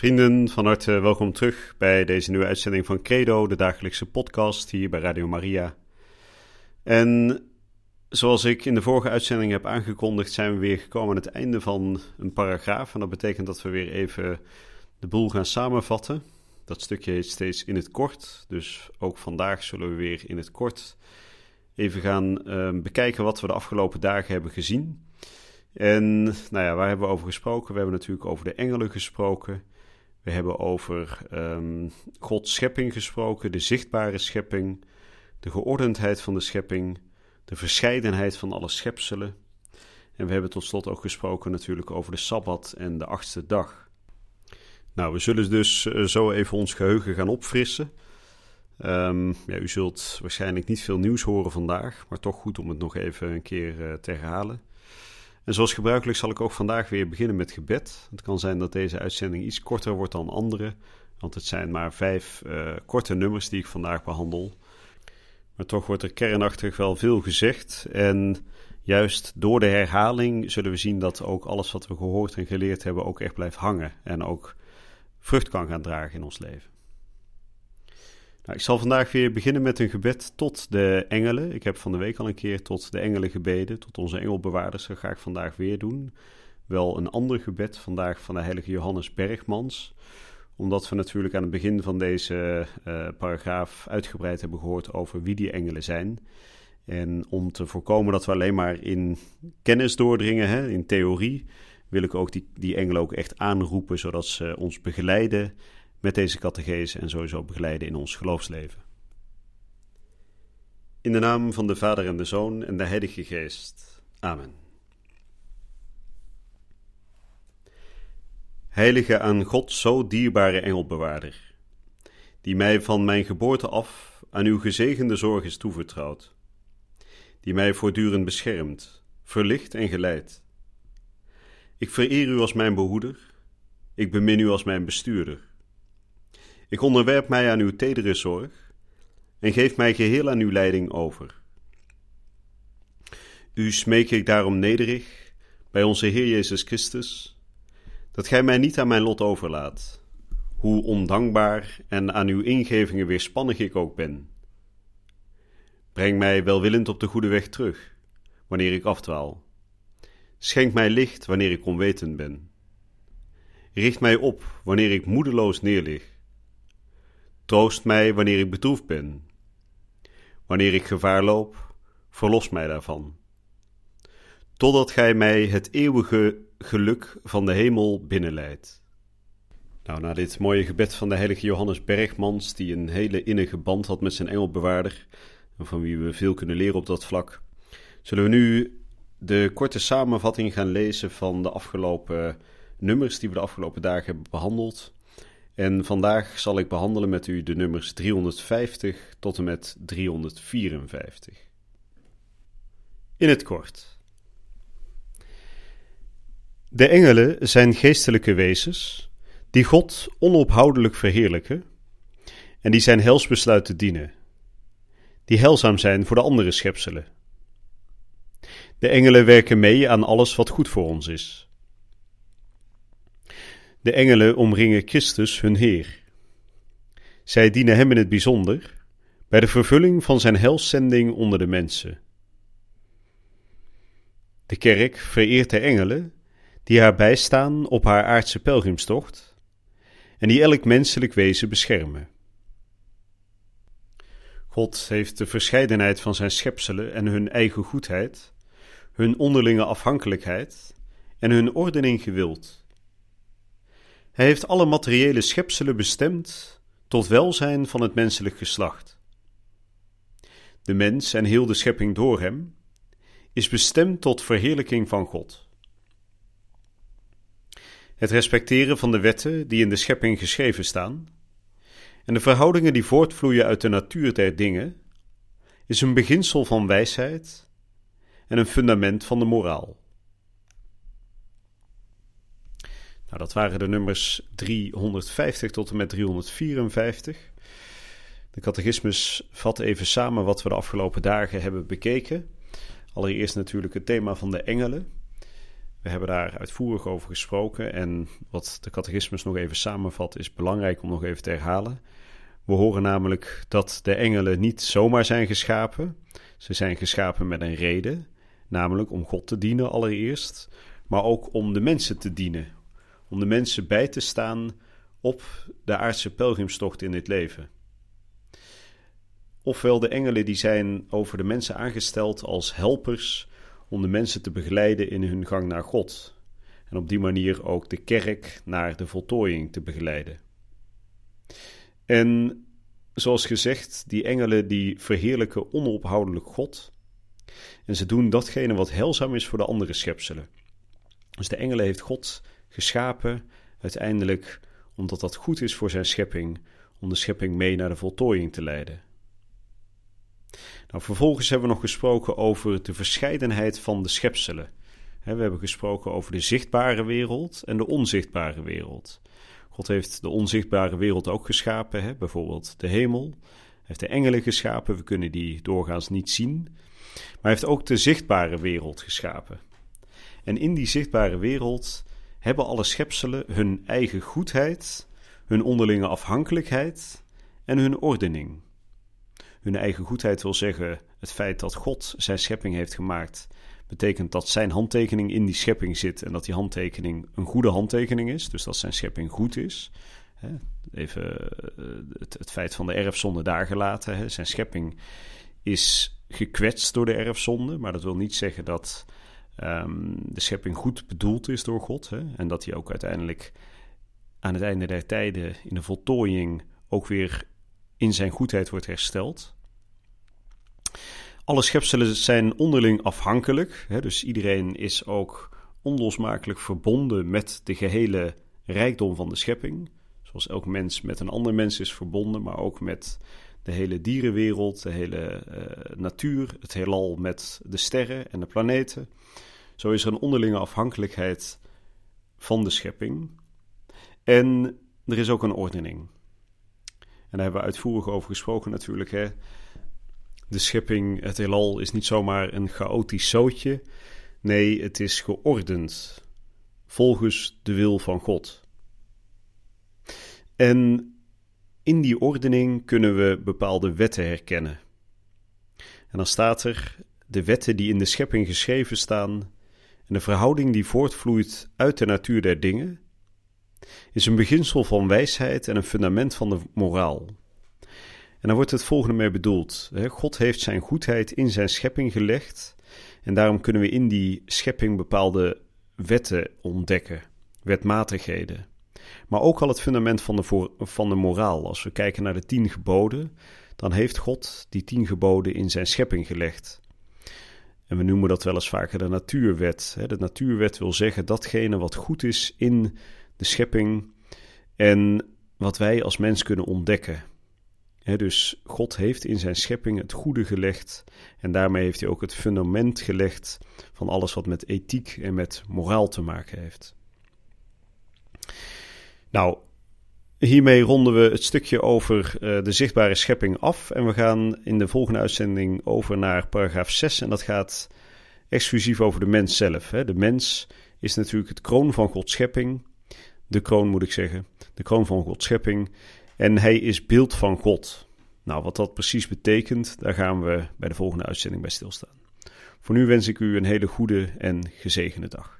Vrienden, van harte welkom terug bij deze nieuwe uitzending van Credo, de dagelijkse podcast hier bij Radio Maria. En zoals ik in de vorige uitzending heb aangekondigd, zijn we weer gekomen aan het einde van een paragraaf. En dat betekent dat we weer even de boel gaan samenvatten. Dat stukje heet steeds in het kort, dus ook vandaag zullen we weer in het kort even gaan uh, bekijken wat we de afgelopen dagen hebben gezien. En nou ja, waar hebben we over gesproken? We hebben natuurlijk over de engelen gesproken. We hebben over um, Gods schepping gesproken, de zichtbare schepping, de geordendheid van de schepping, de verscheidenheid van alle schepselen. En we hebben tot slot ook gesproken natuurlijk over de Sabbat en de achtste dag. Nou, we zullen dus uh, zo even ons geheugen gaan opfrissen. Um, ja, u zult waarschijnlijk niet veel nieuws horen vandaag, maar toch goed om het nog even een keer uh, te herhalen. En zoals gebruikelijk zal ik ook vandaag weer beginnen met gebed. Het kan zijn dat deze uitzending iets korter wordt dan andere, want het zijn maar vijf uh, korte nummers die ik vandaag behandel. Maar toch wordt er kernachtig wel veel gezegd. En juist door de herhaling zullen we zien dat ook alles wat we gehoord en geleerd hebben ook echt blijft hangen en ook vrucht kan gaan dragen in ons leven. Nou, ik zal vandaag weer beginnen met een gebed tot de engelen. Ik heb van de week al een keer tot de engelen gebeden, tot onze engelbewaarders. Dat ga ik vandaag weer doen. Wel een ander gebed vandaag van de heilige Johannes Bergmans. Omdat we natuurlijk aan het begin van deze uh, paragraaf uitgebreid hebben gehoord over wie die engelen zijn. En om te voorkomen dat we alleen maar in kennis doordringen, hè, in theorie, wil ik ook die, die engelen ook echt aanroepen, zodat ze ons begeleiden met deze catechese en sowieso begeleiden in ons geloofsleven. In de naam van de Vader en de Zoon en de Heilige Geest. Amen. Heilige aan God zo dierbare engelbewaarder, die mij van mijn geboorte af aan uw gezegende zorg is toevertrouwd, die mij voortdurend beschermt, verlicht en geleidt. Ik vereer u als mijn behoeder, ik bemin u als mijn bestuurder. Ik onderwerp mij aan uw tedere zorg en geef mij geheel aan uw leiding over. U smeek ik daarom nederig bij onze Heer Jezus Christus, dat gij mij niet aan mijn lot overlaat, hoe ondankbaar en aan uw ingevingen weerspannig ik ook ben. Breng mij welwillend op de goede weg terug, wanneer ik afdwaal. Schenk mij licht wanneer ik onwetend ben. Richt mij op wanneer ik moedeloos neerlig. Troost mij wanneer ik bedroefd ben. Wanneer ik gevaar loop, verlos mij daarvan. Totdat gij mij het eeuwige geluk van de hemel binnenleidt. Nou, na dit mooie gebed van de heilige Johannes Bergmans, die een hele innige band had met zijn engelbewaarder, en van wie we veel kunnen leren op dat vlak, zullen we nu de korte samenvatting gaan lezen van de afgelopen nummers die we de afgelopen dagen hebben behandeld. En vandaag zal ik behandelen met u de nummers 350 tot en met 354. In het kort. De engelen zijn geestelijke wezens die God onophoudelijk verheerlijken en die zijn helsbesluiten dienen, die helzaam zijn voor de andere schepselen. De engelen werken mee aan alles wat goed voor ons is. De engelen omringen Christus, hun Heer. Zij dienen Hem in het bijzonder bij de vervulling van Zijn helszending onder de mensen. De kerk vereert de engelen die haar bijstaan op haar aardse pelgrimstocht en die elk menselijk wezen beschermen. God heeft de verscheidenheid van zijn schepselen en hun eigen goedheid, hun onderlinge afhankelijkheid en hun ordening gewild. Hij heeft alle materiële schepselen bestemd tot welzijn van het menselijk geslacht. De mens en heel de schepping door hem is bestemd tot verheerlijking van God. Het respecteren van de wetten die in de schepping geschreven staan En de verhoudingen die voortvloeien uit de natuur der dingen is een beginsel van wijsheid en een fundament van de moraal. Nou, dat waren de nummers 350 tot en met 354. De catechismus vat even samen wat we de afgelopen dagen hebben bekeken. Allereerst natuurlijk het thema van de engelen. We hebben daar uitvoerig over gesproken en wat de catechismus nog even samenvat is belangrijk om nog even te herhalen. We horen namelijk dat de engelen niet zomaar zijn geschapen. Ze zijn geschapen met een reden, namelijk om God te dienen allereerst, maar ook om de mensen te dienen. Om de mensen bij te staan op de aardse pelgrimstocht in dit leven. Ofwel de engelen die zijn over de mensen aangesteld als helpers om de mensen te begeleiden in hun gang naar God. En op die manier ook de kerk naar de voltooiing te begeleiden. En zoals gezegd, die engelen die verheerlijken onophoudelijk God. En ze doen datgene wat heilzaam is voor de andere schepselen. Dus de engelen heeft God geschapen, uiteindelijk omdat dat goed is voor zijn schepping, om de schepping mee naar de voltooiing te leiden. Nou, vervolgens hebben we nog gesproken over de verscheidenheid van de schepselen. We hebben gesproken over de zichtbare wereld en de onzichtbare wereld. God heeft de onzichtbare wereld ook geschapen, bijvoorbeeld de hemel. Hij heeft de engelen geschapen, we kunnen die doorgaans niet zien. Maar hij heeft ook de zichtbare wereld geschapen. En in die zichtbare wereld hebben alle schepselen hun eigen goedheid, hun onderlinge afhankelijkheid en hun ordening. Hun eigen goedheid wil zeggen het feit dat God zijn schepping heeft gemaakt, betekent dat zijn handtekening in die schepping zit en dat die handtekening een goede handtekening is, dus dat zijn schepping goed is. Even eh, het, feit van de erfzonde daar gelaten. Zijn schepping is gekwetst door de erfzonde, maar dat wil niet zeggen dat um, de schepping goed bedoeld is door God hè, en dat hij ook uiteindelijk aan het einde der tijden in de voltooiing ook weer in zijn goedheid wordt hersteld. Alle schepselen zijn onderling afhankelijk, hè, dus iedereen is ook onlosmakelijk verbonden met de gehele rijkdom van de schepping. Zoals elk mens met een ander mens is verbonden, maar ook met de hele dierenwereld, de hele uh, natuur, het heelal met de sterren en de planeten. Zo is er een onderlinge afhankelijkheid van de schepping. En er is ook een ordening. En daar hebben we uitvoerig over gesproken natuurlijk. Hè? De schepping, het heelal, is niet zomaar een chaotisch zootje. Nee, het is geordend volgens de wil van God. En in die ordening kunnen we bepaalde wetten herkennen. En dan staat er de wetten die in de schepping geschreven staan en de verhouding die voortvloeit uit de natuur der dingen, is een beginsel van wijsheid en een fundament van de moraal. En daar wordt het volgende mee bedoeld. God heeft zijn goedheid in zijn schepping gelegd. En daarom kunnen we in die schepping bepaalde wetten ontdekken, wetmatigheden. Maar ook al het fundament van de, van de moraal. Als we kijken naar de tien geboden, dan heeft God die tien geboden in zijn schepping gelegd. En we noemen dat wel eens vaker de natuurwet. De natuurwet wil zeggen datgene wat goed is in de schepping en wat wij als mens kunnen ontdekken. dus God heeft in zijn schepping het goede gelegd en daarmee heeft hij ook het fundament gelegd van alles wat met ethiek en met moraal te maken heeft. Nou, hiermee ronden we het stukje over uh, de zichtbare schepping af en we gaan in de volgende uitzending over naar paragraaf 6 en dat gaat exclusief over de mens zelf. Hè. De mens is natuurlijk het kroon van Gods schepping de kroon moet ik zeggen, de kroon van Gods schepping. En hij is beeld van God. Nou, wat dat precies betekent, daar gaan we bij de volgende uitzending bij stilstaan. Voor nu wens ik u een hele goede en gezegende dag.